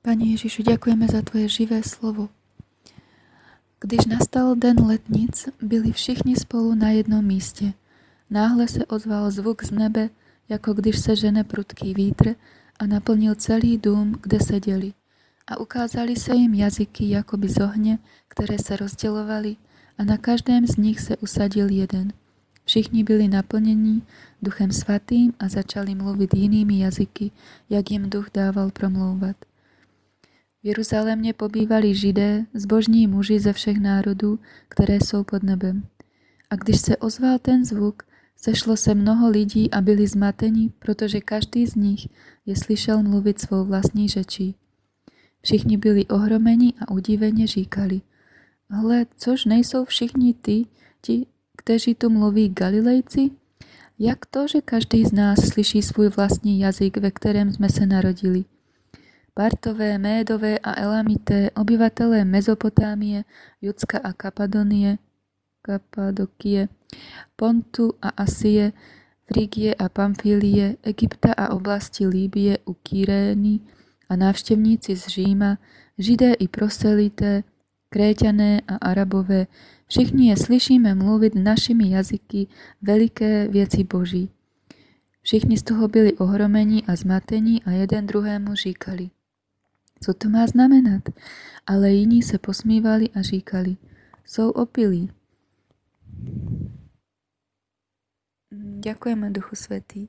Pane Ježišu, ďakujeme za Tvoje živé slovo. Když nastal den letnic, byli všichni spolu na jednom místě. Náhle se ozval zvuk z nebe, jako když se žene prudký vítr a naplnil celý dům, kde seděli. A ukázali se jim jazyky jakoby z ohně, které se rozdělovaly a na každém z nich se usadil jeden. Všichni byli naplnění Duchem Svatým a začali mluvit jinými jazyky, jak jim duch dával promlouvat. V Jeruzalémě pobývali židé, zbožní muži ze všech národů, které jsou pod nebem. A když se ozval ten zvuk, sešlo se mnoho lidí a byli zmatení, protože každý z nich je slyšel mluvit svou vlastní řečí. Všichni byli ohromeni a udiveně říkali, hle, což nejsou všichni ty, ti, kteří tu mluví Galilejci? Jak to, že každý z nás slyší svůj vlastní jazyk, ve kterém jsme se narodili? Partové, Médové a Elamité, obyvatelé Mezopotámie, Judska a Kapadonie, Kapadokie, Pontu a Asie, Frigie a Pamfílie, Egypta a oblasti Líbie u Kyrény a návštěvníci z Říma, Židé i proselité, Kréťané a Arabové, všichni je slyšíme mluvit našimi jazyky veliké věci Boží. Všichni z toho byli ohromení a zmatení a jeden druhému říkali, co to má znamenat? Ale jiní se posmívali a říkali, jsou opilí. Ďakujeme Duchu Svetý.